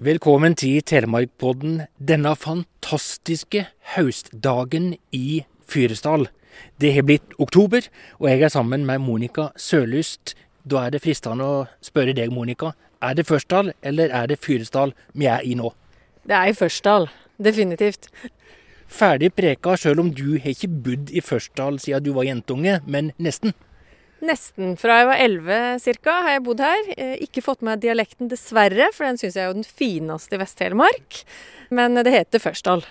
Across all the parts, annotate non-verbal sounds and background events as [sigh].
Velkommen til Telemarkpodden denne fantastiske høstdagen i Fyresdal. Det har blitt oktober, og jeg er sammen med Monica Sørlyst. Da er det fristende å spørre deg, Monica. Er det Førsdal eller er det Fyresdal vi er i nå? Det er i Førsdal. Definitivt. Ferdig preka, sjøl om du har ikke bodd i Førsdal siden du var jentunge, men nesten. Nesten. Fra jeg var 11 ca. har jeg bodd her. Eh, ikke fått med dialekten, dessverre, for den syns jeg er jo den fineste i Vest-Telemark. Men det heter Førsdal.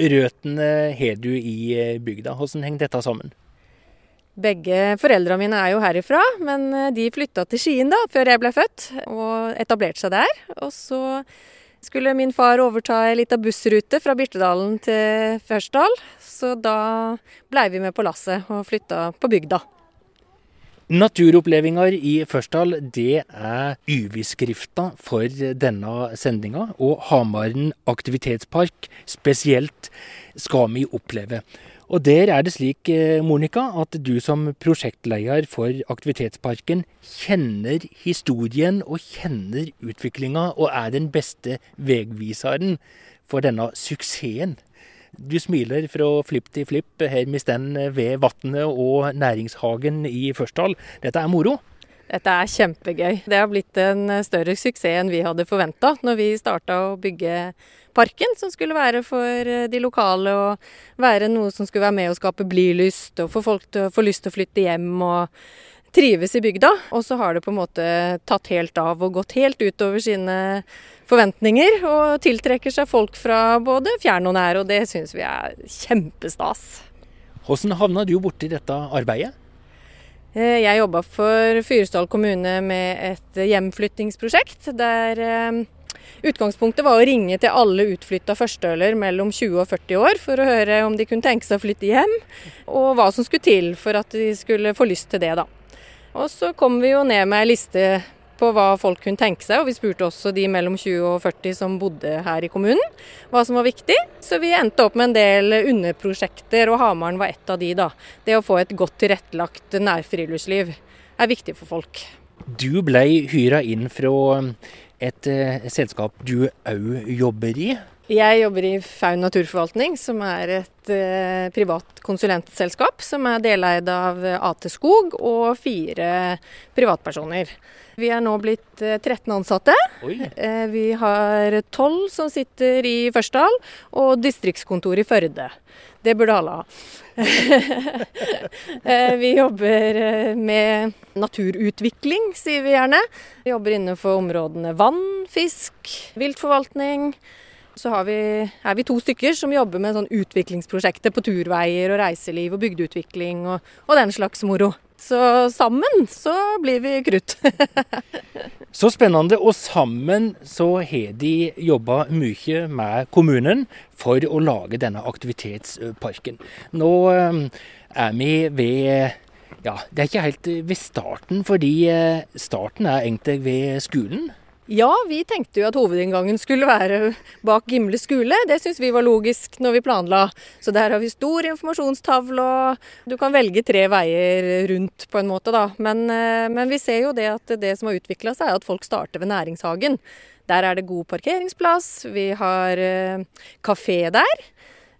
Røttene har du i eh, bygda. Hvordan henger dette sammen? Begge foreldra mine er jo herifra, men eh, de flytta til Skien da, før jeg ble født, og etablerte seg der. Og så skulle min far overta ei lita bussrute fra Birtedalen til Førsdal, så da blei vi med på lasset og flytta på bygda. Naturopplevelser i Førsdal, det er UV-skrifta for denne sendinga. Og Hamaren aktivitetspark spesielt skal vi oppleve. Og der er det slik, eh, Monica, at du som prosjektleder for aktivitetsparken kjenner historien og kjenner utviklinga, og er den beste veiviseren for denne suksessen. Du smiler fra flipp til flipp her vi står ved vannet og næringshagen i Førsdal. Dette er moro? Dette er kjempegøy. Det har blitt en større suksess enn vi hadde forventa når vi starta å bygge parken, som skulle være for de lokale og være noe som skulle være med å skape blylyst og få folk til å få lyst til å flytte hjem og trives i bygda. Og så har det på en måte tatt helt av og gått helt utover sine forventninger. Og tiltrekker seg folk fra både fjern og nær, og det syns vi er kjempestas. Hvordan havna du borti dette arbeidet? Eh, jeg jobba for Fyresdal kommune med et hjemflyttingsprosjekt. Der eh, utgangspunktet var å ringe til alle utflytta førsteøler mellom 20 og 40 år for å høre om de kunne tenke seg å flytte hjem, og hva som skulle til for at de skulle få lyst til det, da. Og så kom vi jo ned med ei liste på hva folk kunne tenke seg, og vi spurte også de mellom 20 og 40 som bodde her i kommunen, hva som var viktig. Så vi endte opp med en del underprosjekter, og Hamaren var ett av de, da. Det å få et godt tilrettelagt nærfriluftsliv er viktig for folk. Du ble hyra inn fra et eh, selskap du òg jobber i. Jeg jobber i Faun naturforvaltning, som er et eh, privat konsulentselskap som er deleid av AT Skog og fire privatpersoner. Vi er nå blitt 13 eh, ansatte. Eh, vi har 12 som sitter i Førsdal, og distriktskontor i Førde. Det burde alle ha. [laughs] Eh, vi jobber med naturutvikling, sier vi gjerne. Vi jobber innenfor områdene vann, fisk, viltforvaltning. Så vi, er vi to stykker som jobber med sånn utviklingsprosjekter på turveier og reiseliv og bygdeutvikling og, og den slags moro. Så sammen så blir vi krutt. [laughs] så spennende. Og sammen så har de jobba mye med kommunen for å lage denne aktivitetsparken. Nå eh, er vi ved ja, det er ikke helt ved starten, fordi eh, starten er egentlig ved skolen. Ja, vi tenkte jo at hovedinngangen skulle være bak Gimle skule. Det syns vi var logisk når vi planla. Så der har vi stor informasjonstavle, og du kan velge tre veier rundt på en måte, da. Men, eh, men vi ser jo det at det som har utvikla seg, er at folk starter ved næringshagen. Der er det god parkeringsplass. Vi har eh, kafé der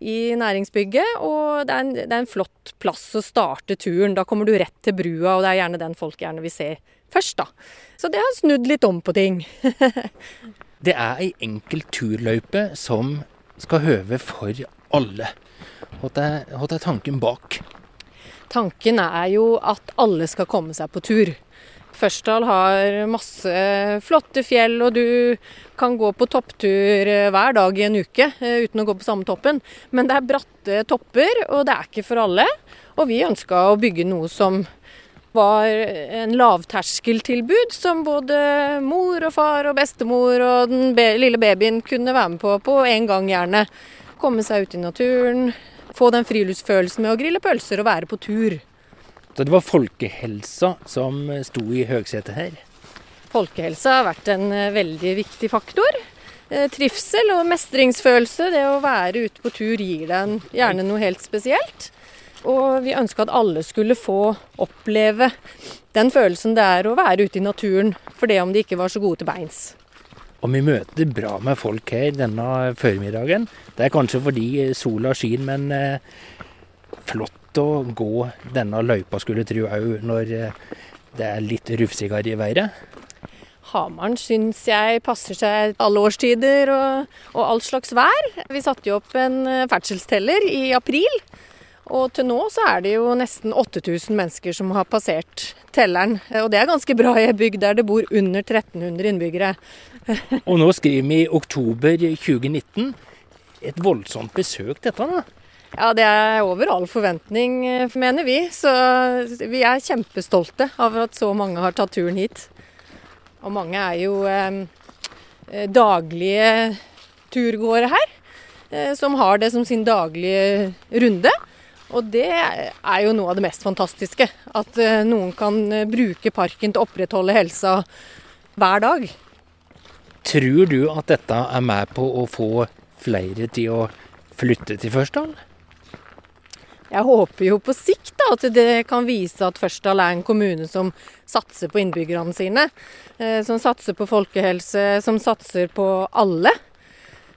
i næringsbygget. Og det er, en, det er, en, flott plass å starte turen. Da kommer du rett til brua, og det er gjerne den folk gjerne vil se først, da. Så det har snudd litt om på ting. [laughs] det er ei enkel turløype som skal høve for alle. Hva er, tanken bak? Tanken er jo at alle skal komme seg på tur. Førsdal har masse flotte fjell, og du kan gå på topptur eh, hver dag i en uke eh, uten å gå på samme toppen. Men det er bratte topper, og det er ikke for alle. Og vi ønska å bygge noe som var en lavterskeltilbud som både mor og far og bestemor og den lille babyen kunne være med på på en gang, gjerne. Komme seg ut i naturen, få den friluftsfølelsen med å grille pølser og være på tur. Så det var folkehelsa som sto i høgsetet her? Folkehelsa har vært en eh, veldig viktig faktor. Eh, trivsel og mestringsfølelse, det å være ute på tur, gir deg gjerne noe helt spesielt. Og vi ønska at alle skulle få oppleve den følelsen det er å være ute i naturen, for det om de ikke var så gode til beins. Og vi møter bra med folk her denne førmiddagen. Det er kanskje fordi sola skinner, men eh, flott å gå denne løypa, skulle tro òg, når eh, det er litt rufsigere i været. Hamaren syns jeg passer seg alle årstider og, og all slags vær. Vi satte jo opp en eh, ferdselsteller i april. Og til nå så er det jo nesten 8000 mennesker som har passert telleren. Og det er ganske bra i ei bygd der det bor under 1300 innbyggere. [laughs] og nå skriver vi oktober 2019. Et voldsomt besøk dette, da? Ja, det er over all forventning, mener vi. Så vi er kjempestolte av at så mange har tatt turen hit. Og mange er jo eh, daglige turgåere her, eh, som har det som sin daglige runde. Og det er jo noe av det mest fantastiske. At eh, noen kan eh, bruke parken til å opprettholde helsa hver dag. Tror du at dette er med på å få flere til å flytte til Førsdal? Jeg håper jo på sikt da, at det kan vise at Førsdal er en kommune som satser på innbyggerne sine. Eh, som satser på folkehelse, som satser på alle.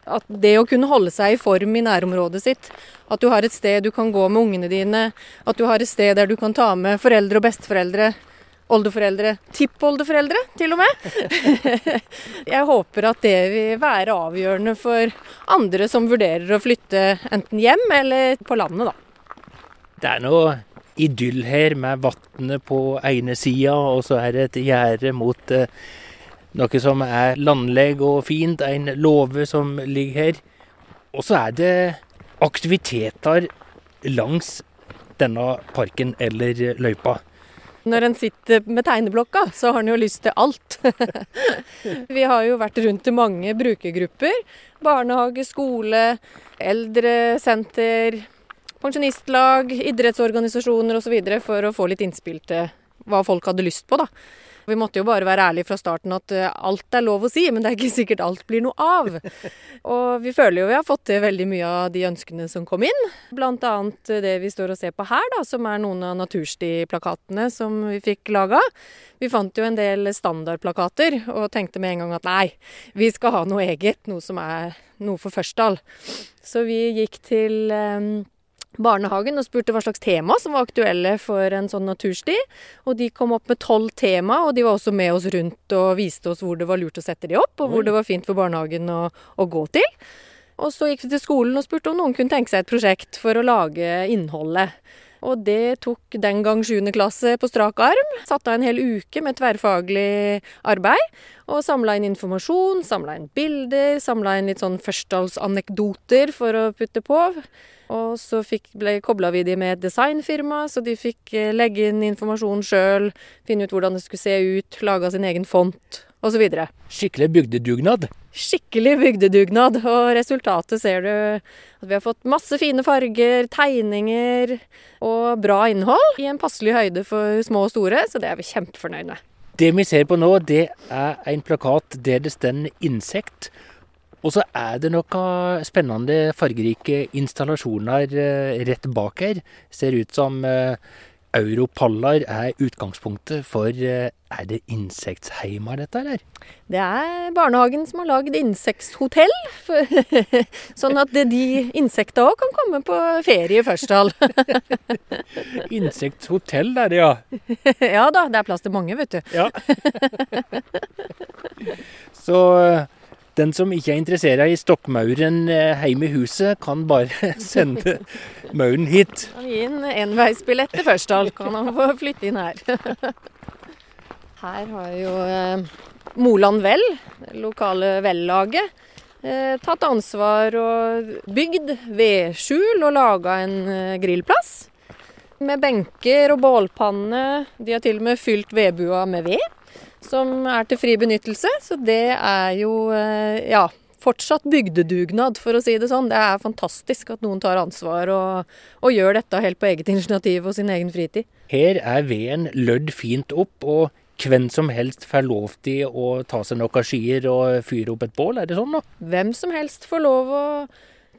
At det å kunne holde seg i form i nærområdet sitt, at du har et sted du kan gå med ungene dine, at du har et sted der du kan ta med foreldre og besteforeldre, oldeforeldre, tippoldeforeldre til og med. [laughs] Jeg håper at det vil være avgjørende for andre som vurderer å flytte enten hjem eller på landet, da. Det er noe idyll her med vannet på ene sida, og så er det et gjerde mot eh, noe som er landleg og fint, en låve som ligger her. Og så er det aktiviteter langs denne parken eller løypa. Når en sitter med tegneblokka, så har en jo lyst til alt. [laughs] Vi har jo vært rundt til mange brukergrupper. Barnehage, skole, eldresenter, pensjonistlag, idrettsorganisasjoner osv. for å få litt innspill til hva folk hadde lyst på. da. Vi måtte jo bare være ærlige fra starten at eh, alt er lov å si, men det er ikke sikkert alt blir noe av. Og vi føler jo vi har fått til veldig mye av de ønskene som kom inn. Blant annet det vi står og ser på her, da, som er noen av Natursti-plakatene som vi fikk laga. Vi fant jo en del standardplakater og tenkte med en gang at nei, vi skal ha noe eget, noe som er noe for Førsdal. Så vi gikk til um, barnehagen og spurte hva slags tema som var aktuelle for en sånn natursti. Og de kom opp med tolv tema, og de var også med oss rundt og viste oss hvor det var lurt å sette de opp, og hvor det var fint for barnehagen å, å gå til. Og så gikk vi til skolen og spurte om noen kunne tenke seg et prosjekt for å lage innholdet. Og det tok den gang 7. klasse på strak arm. Satte av en hel uke med tverrfaglig arbeid. Og samla inn informasjon, samla inn bilder, samla inn litt sånn førstdalsanekdoter for å putte på. Og så fikk, ble, kobla vi de med et designfirma, så de fikk eh, legge inn informasjon sjøl, finne ut hvordan det skulle se ut, laga sin egen font osv. Skikkelig bygdedugnad? Skikkelig bygdedugnad. Og resultatet ser du at vi har fått masse fine farger, tegninger og bra innhold i en passelig høyde for små og store, så det er vi kjempefornøyd med. Det vi ser på nå, det er en plakat der det står 'insekt'. Og så er det noen spennende, fargerike installasjoner eh, rett bak her. Ser ut som eh, Europaller er utgangspunktet for eh, Er det insektheimer, dette, eller? Det er barnehagen som har lagd insekthotell. [laughs] sånn at de insekta òg kan komme på ferie i Førsdal. [laughs] insekthotell er det, ja. ja da, det er plass til mange, vet du. Ja. [laughs] Så den som ikke er interessert i stokkmauren eh, hjemme i huset, kan bare [laughs] sende mauren hit. Gir en enveisbillett til Førsdal, kan han få flytte inn her. [laughs] Her har jo eh, Moland Vel, det lokale vellaget, eh, tatt ansvar og bygd vedskjul og laga en grillplass. Med benker og bålpanne. De har til og med fylt vedbua med ved som er til fri benyttelse. Så det er jo eh, ja, fortsatt bygdedugnad, for å si det sånn. Det er fantastisk at noen tar ansvar og, og gjør dette helt på eget initiativ og sin egen fritid. Her er veden lødd fint opp, og hvem som helst får lov til å ta seg noen skier og fyre opp et bål, er det sånn da? Hvem som helst får lov å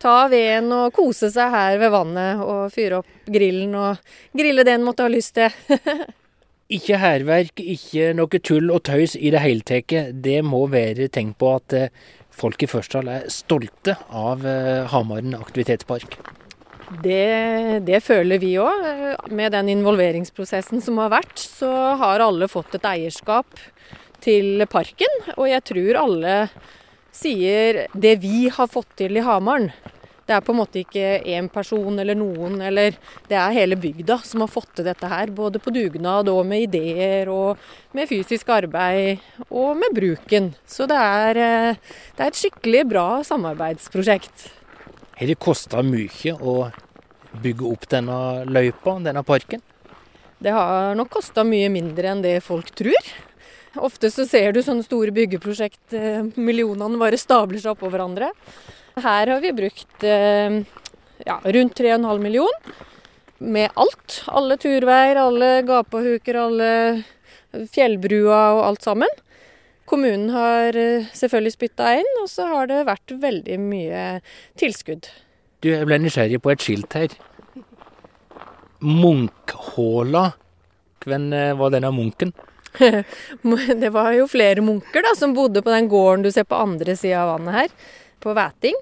ta veden og kose seg her ved vannet og fyre opp grillen og grille det en måtte ha lyst til. [laughs] Ikke hærverk, ikke noe tull og tøys i det hele tatt. Det må være tenkt på at eh, folk i Førsdal er stolte av eh, Hamaren aktivitetspark. Det, det føler vi òg. Med den involveringsprosessen som har vært, så har alle fått et eierskap til parken. Og jeg tror alle sier det vi har fått til i Hamaren. Det er på en måte ikke én person eller noen, eller det er hele bygda som har fått til dette her. Både på dugnad og med ideer og med fysisk arbeid og med bruken. Så det er, eh, det er et skikkelig bra samarbeidsprosjekt. Har det kosta mye å bygge opp denne løypa, denne parken? Det har nok kosta mye mindre enn det folk tror. Ofte så ser du sånne store byggeprosjekt, eh, millionene bare stabler seg oppå hverandre. Her har vi brukt eh, ja, rundt 3,5 million med alt. Alle turveier, alle gapahuker, alle fjellbrua og alt sammen. Kommunen har eh, selvfølgelig spytta inn, og så har det vært veldig mye tilskudd. Du, jeg ble nysgjerrig på et skilt her. Munkhåla. Hvem var denne munken? [laughs] det var jo flere munker da, som bodde på den gården du ser på andre sida av vannet her på Væting.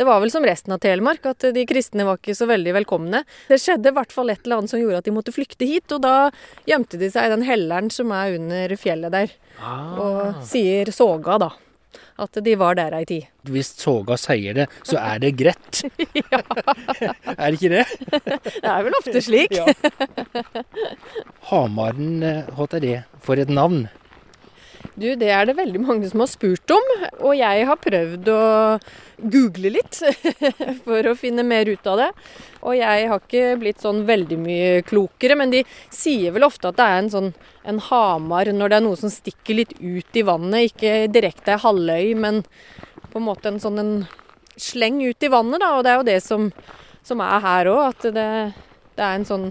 Det var vel som resten av Telemark, at de kristne var ikke så veldig velkomne. Det skjedde i hvert fall et eller annet som gjorde at de måtte flykte hit, og da gjemte de seg i den helleren som er under fjellet der. Ah. Og sier Soga, da. At de var der ei tid. Hvis Soga sier det, så er det greit. [laughs] [laughs] er det ikke det? Det er vel ofte slik. Ja. Hamaren, eh, hva er det for et navn? Du, det er det veldig mange som har spurt om, og jeg har prøvd å google litt [laughs] for å finne mer ut av det. Og jeg har ikke blitt sånn veldig mye klokere, men de sier vel ofte at det er en sånn en hamar når det er noe som stikker litt ut i vannet. Ikke direkte halvøy, men på en måte en sånn en sleng ut i vannet, da. Og det er jo det som, som er her òg, at det, det er en sånn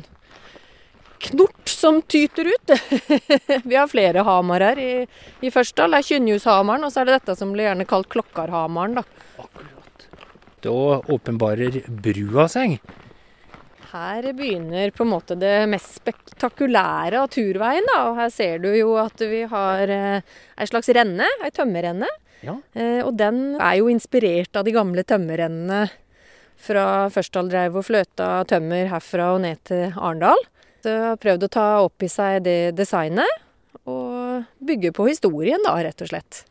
knort som tyter ut. [laughs] vi har flere hamar her i, i Førsdal. Er Kynnjushamaren, og så er det dette som blir gjerne kalt Klokkarhamaren. Da. Akkurat. Da åpenbarer brua seg. Her begynner på en måte det mest spektakulære av turveien. Da. Og her ser du jo at vi har eh, ei slags renne, ei tømmerrenne. Ja. Eh, og den er jo inspirert av de gamle tømmerrennene fra Førsdal dreiv og fløta tømmer herfra og ned til Arendal. Så jeg har prøvd å ta opp i seg det designet, og bygge på historien, da, rett og slett.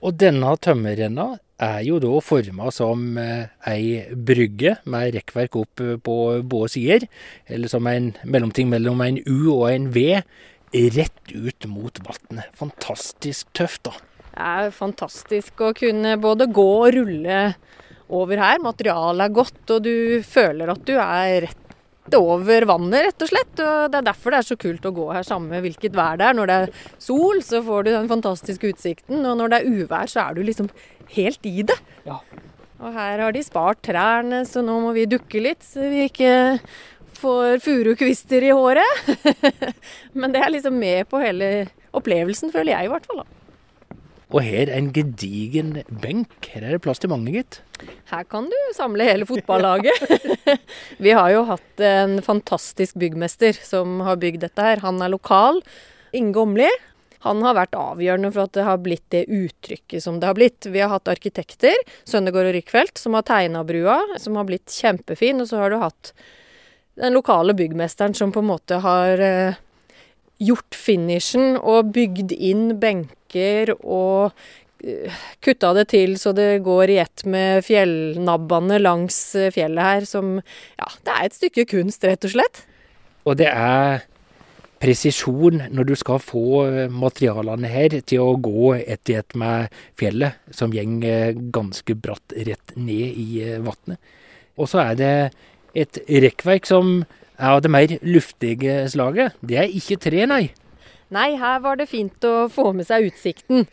Og denne tømmerrenna er jo da forma som eh, ei brygge med rekkverk opp eh, på både sider, eller som en mellomting mellom en U og en V, rett ut mot vannet. Fantastisk tøft, da. Det er fantastisk å kunne både gå og rulle over her. Materialet er godt, og du føler at du er rett over vannet, rett og slett. Og det er derfor det er så kult å gå her samme hvilket vær det er. Når det er sol, så får du den fantastiske utsikten. Og når det er uvær, så er du liksom helt i det. Ja. Og her har de spart trærne, så nå må vi dukke litt, så vi ikke får furukvister i håret. [laughs] Men det er liksom med på hele opplevelsen, føler jeg i hvert fall. da. Og her er en gedigen benk. Her er det plass til mange, gitt. Her kan du samle hele fotballaget. [laughs] Vi har jo hatt en fantastisk byggmester som har bygd dette her. Han er lokal. Inge Åmli. Han har vært avgjørende for at det har blitt det uttrykket som det har blitt. Vi har hatt arkitekter, Søndegård og Rykfeldt, som har tegna brua, som har blitt kjempefin. Og så har du hatt den lokale byggmesteren som på en måte har eh, gjort finishen og bygd inn benker og eh, kutta det til så det går i ett med fjellnabbene langs eh, fjellet her, som Ja, det er et stykke kunst, rett og slett. Og det er presisjon når du skal få eh, materialene her til å gå ett i ett med fjellet, som går ganske bratt rett ned i vannet. Og så er det et rekkverk som er av det mer luftige slaget. Det er ikke tre, nei. Nei, her var det fint å få med seg utsikten.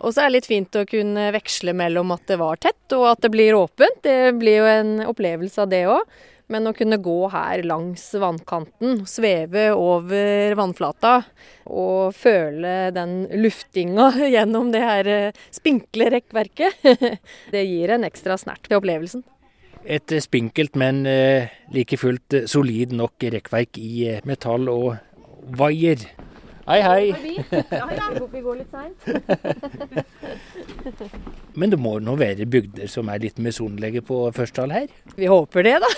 Og så er det litt fint å kunne veksle mellom at det var tett og at det blir åpent. Det blir jo en opplevelse av det òg. Men å kunne gå her langs vannkanten, sveve over vannflata og føle den luftinga [laughs] gjennom det her spinkle rekkverket, [laughs] det gir en ekstra snert til opplevelsen. Et spinkelt, men like fullt solid nok rekkverk i metall og, vaier. Hei, hei. Ja, ja, vi går litt seint. [laughs] Men det må nå være bygder som er litt misunnelige på Førsdal her? Vi håper det, da.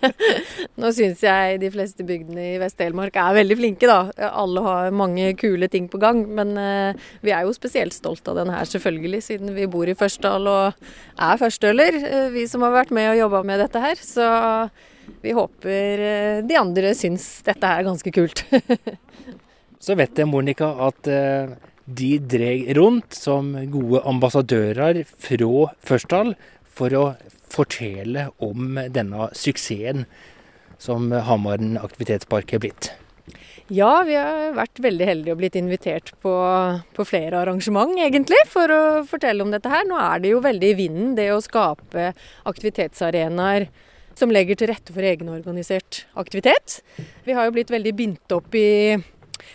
[laughs] Nå syns jeg de fleste bygdene i Vest-Telemark er veldig flinke, da. Alle har mange kule ting på gang. Men uh, vi er jo spesielt stolt av den her, selvfølgelig, siden vi bor i Førsdal og er førstøler. Uh, vi som har vært med og jobba med dette her. Så vi håper uh, de andre syns dette er ganske kult. [laughs] Så vet jeg, Monica, at de dreg rundt som gode ambassadører fra Førsdal for å fortelle om denne suksessen som Hamaren aktivitetspark er blitt. Ja, vi har vært veldig heldige og blitt invitert på, på, flere arrangement, egentlig, for å fortelle om dette her. Nå er det jo veldig i vinden, det å skape aktivitetsarenaer som legger til rette for egenorganisert aktivitet. Vi har jo blitt veldig bindt opp i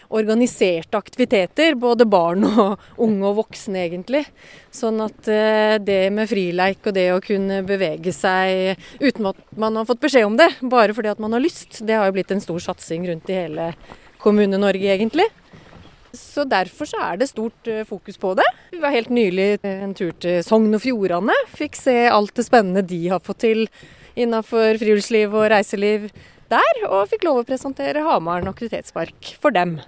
organiserte aktiviteter, både barn og unge og voksne egentlig. Sånn at eh, det med frileik og det å kunne bevege seg uten at man har fått beskjed om det, bare fordi at man har lyst, det har jo blitt en stor satsing rundt i hele Kommune-Norge egentlig. Så derfor så er det stort eh, fokus på det. Vi var helt nylig en tur til Sogn og Fjordane. Fikk se alt det spennende de har fått til innafor friluftsliv og reiseliv der, og fikk lov å presentere Hamaren aktivitetspark for dem.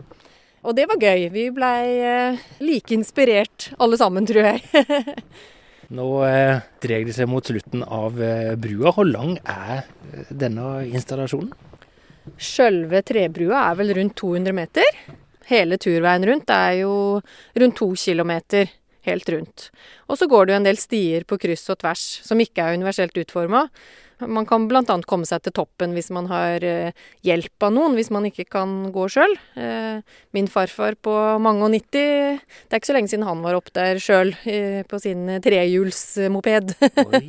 Og det var gøy. Vi blei eh, like inspirert alle sammen, tror jeg. [laughs] Nå eh, drar det seg mot slutten av eh, brua. Hvor lang er eh, denne installasjonen? Sjølve trebrua er vel rundt 200 meter. Hele turveien rundt er jo rundt to kilometer helt rundt. Og så går det jo en del stier på kryss og tvers som ikke er universelt utforma. Man kan bl.a. komme seg til toppen hvis man har eh, hjelp av noen, hvis man ikke kan gå sjøl. Eh, min farfar på mange og 90, det er ikke så lenge siden han var opp der sjøl på sin trehjulsmoped.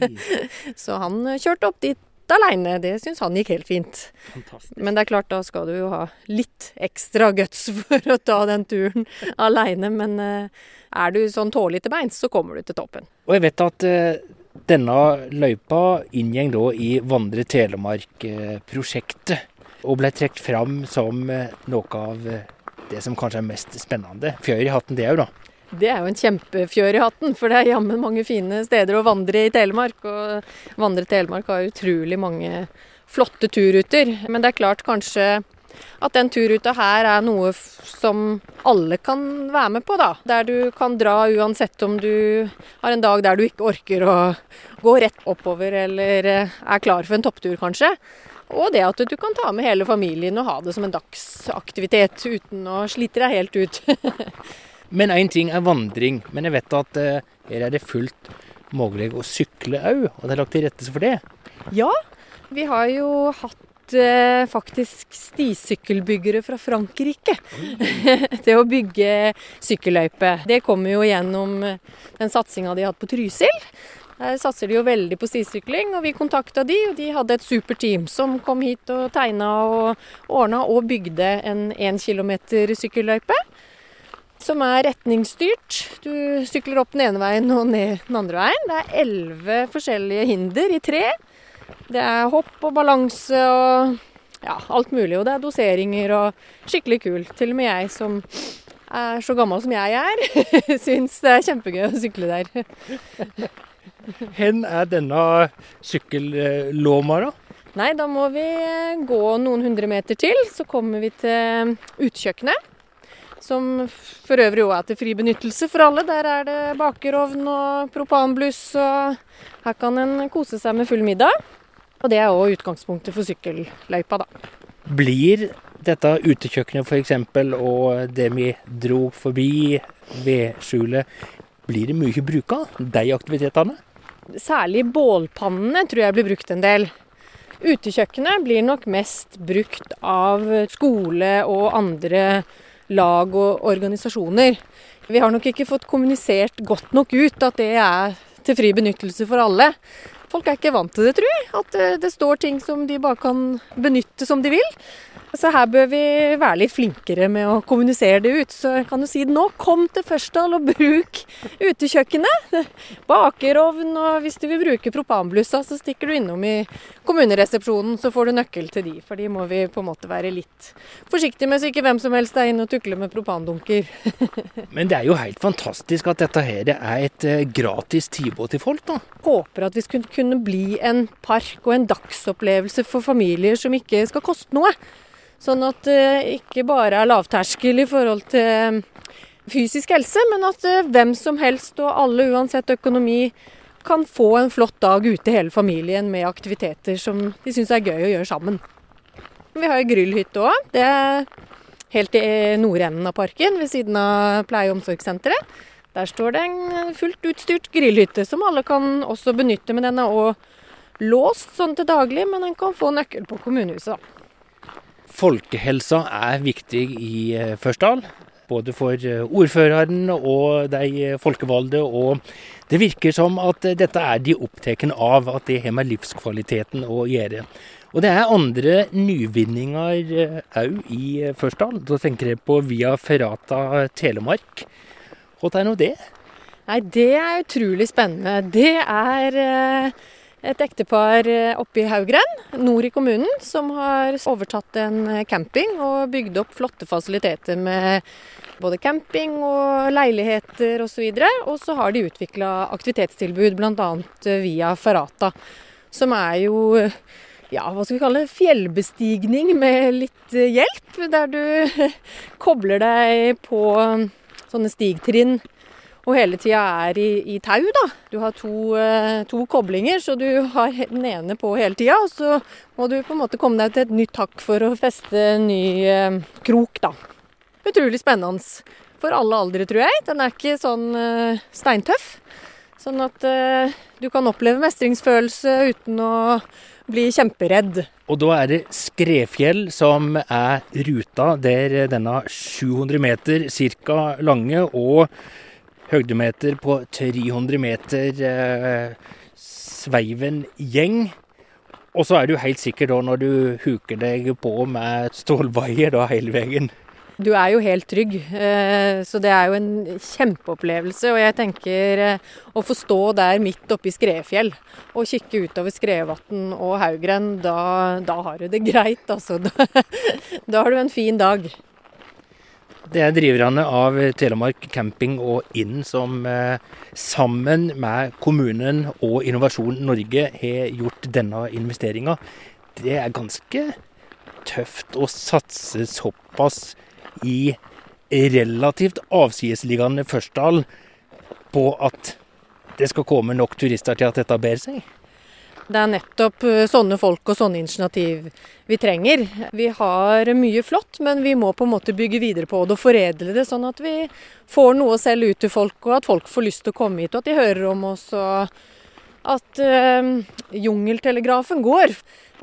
[laughs] så han kjørte opp dit aleine. Det syns han gikk helt fint. Fantastisk. Men det er klart, da skal du jo ha litt ekstra guts for å ta den turen aleine. Men eh, er du sånn tålelig til beins, så kommer du til toppen. Og jeg vet at denne løypa inngjeng da i Vandre Telemark-prosjektet, og ble trukket fram som eh, noe av eh, det som kanskje er mest spennende. Fjør i hatten, det òg, da. Det er jo en kjempefjør i hatten, for det er jammen mange fine steder å vandre i Telemark. Og Vandre Telemark har utrolig mange flotte turruter. Men det er klart kanskje at den turruta her er noe som alle kan være med på, da. Der du kan dra uansett om du har en dag der du ikke orker å gå rett oppover eller eh, er klar for en topptur, kanskje. Og det at du kan ta med hele familien og ha det som en dagsaktivitet uten å slite deg helt ut. [laughs] men én ting er vandring. Men jeg vet at uh, her er det fullt mulig å sykle òg, og det er lagt til rette for det? Ja, vi har jo hatt eh, faktisk stisykkelbyggere fra Frankrike [laughs] til å bygge sykkelløype. Det kommer jo gjennom eh, den satsinga de har hatt på Trysil. Der satser de jo veldig på stisykling, og vi kontakta de, og de hadde et supert team som kom hit og tegna og ordna og bygde en én kilometer sykkelløype. Som er retningsstyrt. Du sykler opp den ene veien og ned den andre veien. Det er elleve forskjellige hinder i tre. Det er hopp og balanse og ja, alt mulig. Og det er doseringer og skikkelig kult. Til og med jeg som er så gammel som jeg er, [laughs] syns det er kjempegøy å sykle der. Hen er denne sykkellåma, da? Nei, da må vi gå noen hundre meter til. Så kommer vi til utekjøkkenet. Som for øvrig òg er til fri benyttelse for alle. Der er det bakerovn og propanbluss, og her kan en kose seg med full middag. Og det er òg utgangspunktet for sykkelløypa, da. Blir dette utekjøkkenet f.eks. og det vi dro forbi vedskjulet, blir det mye bruka, de aktivitetene? Særlig bålpannene tror jeg blir brukt en del. Utekjøkkenet blir nok mest brukt av skole og andre lag og organisasjoner. Vi har nok ikke fått kommunisert godt nok ut at det er til fri benyttelse for alle. Folk er ikke vant til det, tror jeg. At eh, det står ting som de bare kan benytte som de vil. Så her bør vi være litt flinkere med å kommunisere det ut. Så kan du si nå, kom til Førsdal og bruk utekjøkkenet. Bakerovn, og hvis du vil bruke propanblussa, så stikker du innom i kommuneresepsjonen, så får du nøkkel til de. For de må vi på en måte være litt forsiktige med, så ikke hvem som helst er inne og tukler med propandunker. [laughs] Men det er jo helt fantastisk at dette her er et eh, gratis tilbud til folk, da. Håper at vi skulle kunne bli en park og en dagsopplevelse for familier som ikke skal koste noe. Sånn at det eh, ikke bare er lavterskel i forhold til eh, fysisk helse, men at eh, hvem som helst og alle uansett økonomi kan få en flott dag ute hele familien med aktiviteter som de syns er gøy å gjøre sammen. Vi har jo grillhytte òg. Det er helt i nordenden av parken, ved siden av pleie- og omsorgssenteret. Der står det en fullt utstyrt grillhytte som alle kan også benytte. Men den er òg låst sånn til daglig, men en kan få nøkkel på kommunehuset. da. Folkehelsa er viktig i eh, Førsdal. Både for eh, ordføreren og de folkevalgte. Og det virker som at dette er de opptatt av, at det har med livskvaliteten å gjøre. Og det er andre nyvinninger òg eh, i Førsdal. Da tenker jeg på Via Ferrata Telemark. Hva er nå det? Nei, Det er utrolig spennende. Det er et ektepar eh, oppe i Haugren, nord i kommunen, som har overtatt en eh, camping og bygd opp flotte fasiliteter med både camping og leiligheter osv. Og, så og så har de utvikla aktivitetstilbud bl.a. Eh, via Farata, som er jo ja, hva skal vi kalle det, fjellbestigning med litt hjelp. Der du [laughs] kobler deg på sånne stigtrinn og hele tida er i, i, tau, da. Du har to, eh, to, koblinger, så du har den ene på hele tida. Og så må du på en måte komme deg til et nytt hakk for å feste en ny eh, krok, da. Utrolig spennende for alle aldre, tror jeg. Den er ikke sånn eh, steintøff. Sånn at uh, du kan oppleve mestringsfølelse uten å bli kjemperedd. Og da er det Skrefjell som er ruta, der denne 700 meter ca. lange og høydemeter på 300 meter eh, sveiven gjeng. Og så er du helt sikker da når du huker deg på med stålvaier da hele veien. Du er jo helt trygg, eh, så det er jo en kjempeopplevelse. Og jeg tenker eh, å få stå der midt oppe i Skrefjell og kikke utover Skrevatn og Haugren, da, da har du det greit, altså. [laughs] Da, da har du en fin dag. Det er driverne av Telemark camping og Inn som eh, sammen med kommunen og Innovasjon Norge har gjort denne investeringa. Det er ganske tøft å satse såpass i relativt avsidesliggende Førsdal på at det skal komme nok turister til at dette ber seg? Det er nettopp eh, sånne folk og sånne initiativ vi trenger. Vi har mye flott, men vi må på en måte bygge videre på det og foredle det, sånn at vi får noe å selge ut til folk, og at folk får lyst til å komme hit, og at de hører om oss. og at øh, jungeltelegrafen går.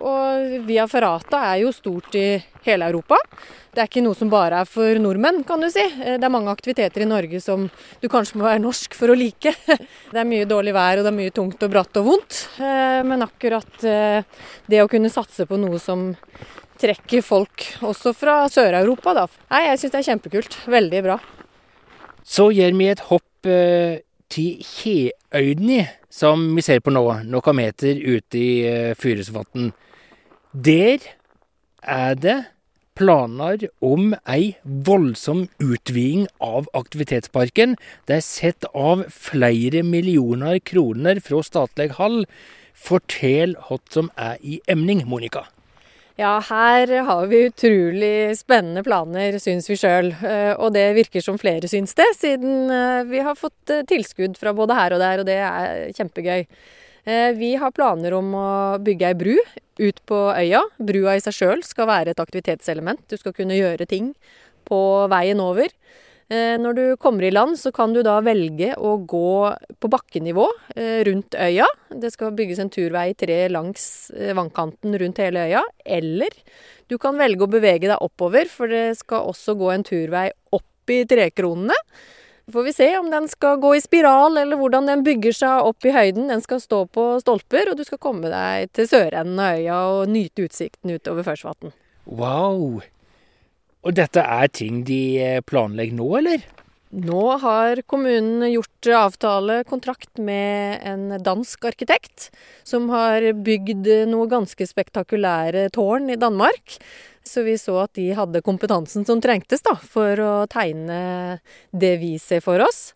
Og Via Ferrata er jo stort i hele Europa. Det er ikke noe som bare er for nordmenn, kan du si. Eh, det er mange aktiviteter i Norge som du kanskje må være norsk for å like. [laughs] Det er mye dårlig vær, og det er mye tungt og bratt og vondt. Eh, men akkurat eh, det å kunne satse på noe som trekker folk også fra Sør-Europa, da. Nei, jeg syns det er kjempekult. Veldig bra. Så gjør vi et hopp til som vi ser på nå, noen meter ute i Fyresvatn. Der er det planer om ei voldsom utviding av aktivitetsparken. Det er sett av flere millioner kroner fra statlig hold. Fortell hva som er i emning, Monica. Ja, her har vi utrolig spennende planer, syns vi sjøl. Eh, og det virker som flere syns det, siden eh, vi har fått eh, tilskudd fra både her og der, og det er kjempegøy. Vi har planer om å bygge ei bru ut på øya. Brua i seg sjøl skal være et aktivitetselement. Du skal kunne gjøre ting på veien over. Eh, når du kommer i land, så kan du da velge å gå på bakkenivå eh, rundt øya. Det skal bygges en turvei i tre langs eh, vannkanten rundt hele øya. Eller du kan velge å bevege deg oppover, for det skal også gå en turvei opp i trekronene får vi se om den skal gå i spiral, eller hvordan den bygger seg opp i høyden. Den skal stå på stolper, og du skal komme deg til sørenden av øya og nyte utsikten utover Førsvatn. Wow. Og dette er ting de eh, planlegger nå, eller? Nå har kommunen gjort avtale, kontrakt med en dansk arkitekt, som har bygd noe ganske spektakulære tårn i Danmark. Så vi så at de hadde kompetansen som trengtes da, for å tegne det vi ser for oss.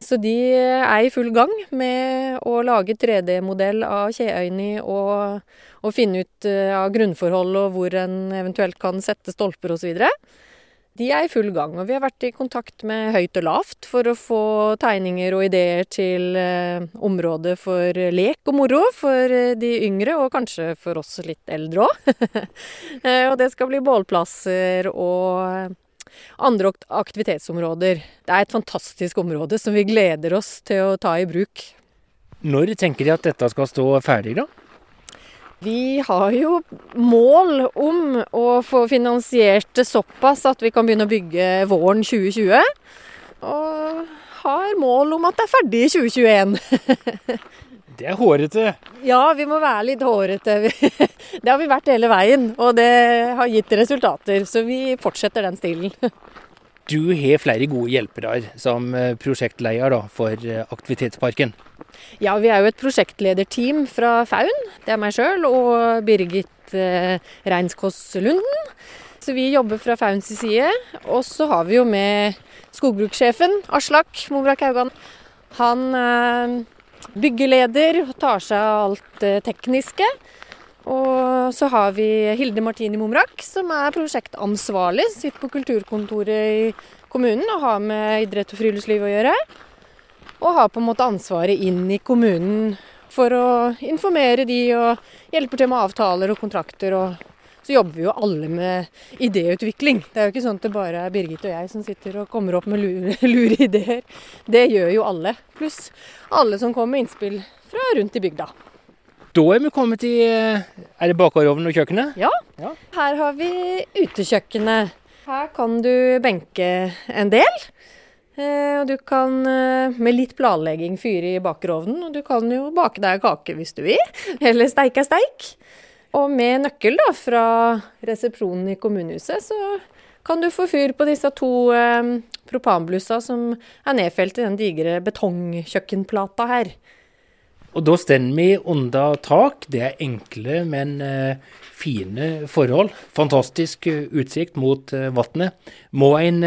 Så de er i full gang med å lage 3D-modell av Kjeøyni og, og, finne ut eh, av grunnforhold og hvor en eventuelt kan sette stolper osv. De er i full gang, og vi har vært i kontakt med høyt og lavt for å få tegninger og ideer til eh, området for lek og moro for eh, de yngre, og kanskje for oss litt eldre òg. [laughs] eh, og det skal bli bålplasser og andre aktivitetsområder. Det er et fantastisk område som vi gleder oss til å ta i bruk. Når tenker de at dette skal stå ferdig, da? Vi har jo mål om å få finansiert det såpass at vi kan begynne å bygge våren 2020. Og har mål om at det er ferdig i 2021. [laughs] Det er hårete. Ja, vi må være litt hårete. [laughs] Det har vi vært hele veien, og det har gitt resultater. Så vi fortsetter den stilen. [laughs] Du har flere gode hjelpere som eh, prosjektleder for eh, aktivitetsparken. Ja, vi er jo et prosjektlederteam fra Faun. Det er meg sjøl og Birgit eh, Reinskås Lunden. Så vi jobber fra Fauns side. Og så har vi jo med skogbrukssjefen Aslak Momrak Haugan. Han byggeleder, tar seg av alt det tekniske. Og så har vi Hilde Martini Momrak, som er prosjektansvarlig. Sitter på kulturkontoret i kommunen og har med idrett og friluftsliv å gjøre. Og har på en måte ansvaret inn i kommunen for å informere de og hjelper til med avtaler og kontrakter. og så jobber vi jo alle med idéutvikling. Det er jo ikke sånn at det bare er Birgit og jeg som sitter og kommer opp med lure, [laughs] lure ideer. Det gjør jo alle. Pluss alle som kommer med innspill fra rundt i bygda. Da er vi kommet i Er det bakerovnen og kjøkkenet? Ja. ja. Her har vi utekjøkkenet. Her kan du benke en del. Eh, og du kan eh, med litt planlegging fyre i bakerovnen. Og du kan jo bake deg kake hvis du vil. Eller steike steik. Og med nøkkel da, fra resepsjonen i kommunehuset, så kan du få fyr på disse to eh, propanblussa som er nedfelt i den digre betongkjøkkenplata her. Og da står vi under tak. Det er enkle, men eh, fine forhold. Fantastisk eh, utsikt mot eh, vannet. Må en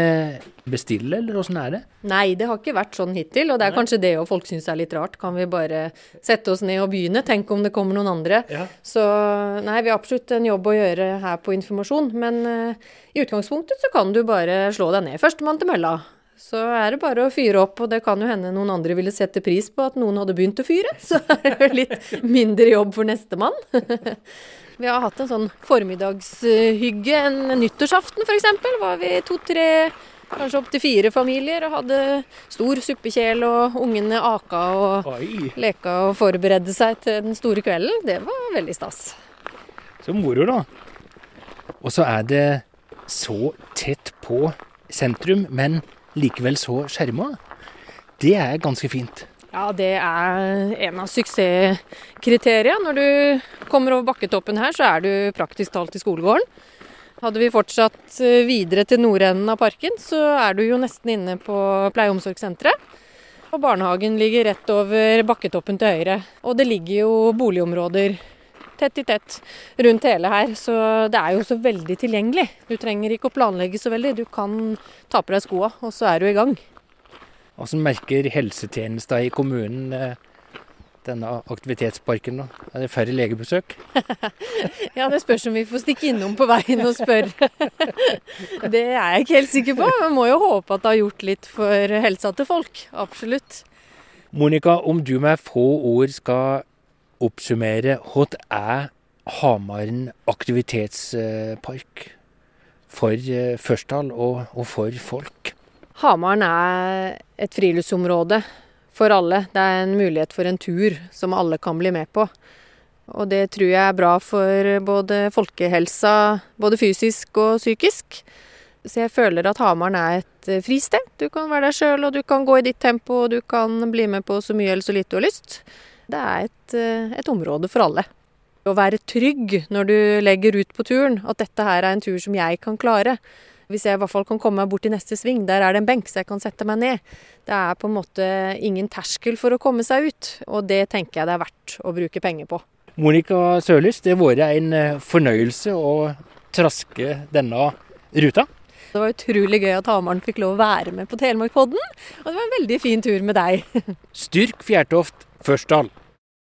bestille, eller åssen er det? Nei, det har ikke vært sånn hittil. Og det er kanskje det folk syns er litt rart. Kan vi bare sette oss ned og begynne? Tenk om det kommer noen andre. Ja. Så nei, vi har absolutt en jobb å gjøre her på informasjon. Men uh, i utgangspunktet så kan du bare slå deg ned. Førstemann til mølla. Så er det bare å fyre opp, og det kan jo hende noen andre ville sette pris på at noen hadde begynt å fyre. [laughs] Så er det litt mindre jobb for nestemann. [laughs] Vi har hatt en sånn formiddagshygge. En nyttårsaften f.eks. var vi to-tre, kanskje opptil fire familier og hadde stor suppekjel, og ungene aka og Oi. leka og forberedte seg til den store kvelden. Det var veldig stas. Så moro, da. Og så er det så tett på sentrum, men likevel så skjerma. Det er ganske fint. Ja, det er en av suksesskriteriene. Når du kommer over bakketoppen her, så er du praktisk talt i skolegården. Hadde vi fortsatt eh, videre til nordenden av parken, så er du jo nesten inne på pleie- og omsorgssenteret. Og barnehagen ligger rett over bakketoppen til høyre. Og det ligger jo boligområder tett i tett rundt hele her. Så det er jo så veldig tilgjengelig. Du trenger ikke å planlegge så veldig. Du kan ta på deg skoa, og så er du i gang. Hvordan merker helsetjenesten i kommunen eh, denne aktivitetsparken? da? Er det færre legebesøk? [laughs] ja, det spørs om vi får stikke innom på veien og spørre. [laughs] det er jeg ikke helt sikker på. Man må jo håpe at det har gjort litt for helsa til folk. Absolutt. Monica, om du med få ord skal oppsummere hva er Hamaren aktivitetspark for eh, Førsdal og, og for folk? Hamaren er et friluftsområde for alle. Det er en mulighet for en tur som alle kan bli med på. Og det tror jeg er bra for både folkehelsa, både fysisk og psykisk. Så jeg føler at Hamaren er et eh, fristed. Du kan være deg sjøl, og du kan gå i ditt tempo, og du kan bli med på så mye eller så lite du har lyst. Det er et, eh, et område for alle. Å være trygg når du legger ut på turen, at dette her er en tur som jeg kan klare. Hvis jeg i hvert fall kan komme meg bort til neste sving, der er det en benk så jeg kan sette meg ned. Det er på en måte ingen terskel for å komme seg ut, og det tenker jeg det er verdt å bruke penger på. Monica Sørlys, det har vært en eh, fornøyelse å traske denne ruta. Det var utrolig gøy at Hamaren fikk lov å være med på Telemarkpodden, og det var en veldig fin tur med deg. [laughs] Styrk Fjærtoft Førsdal.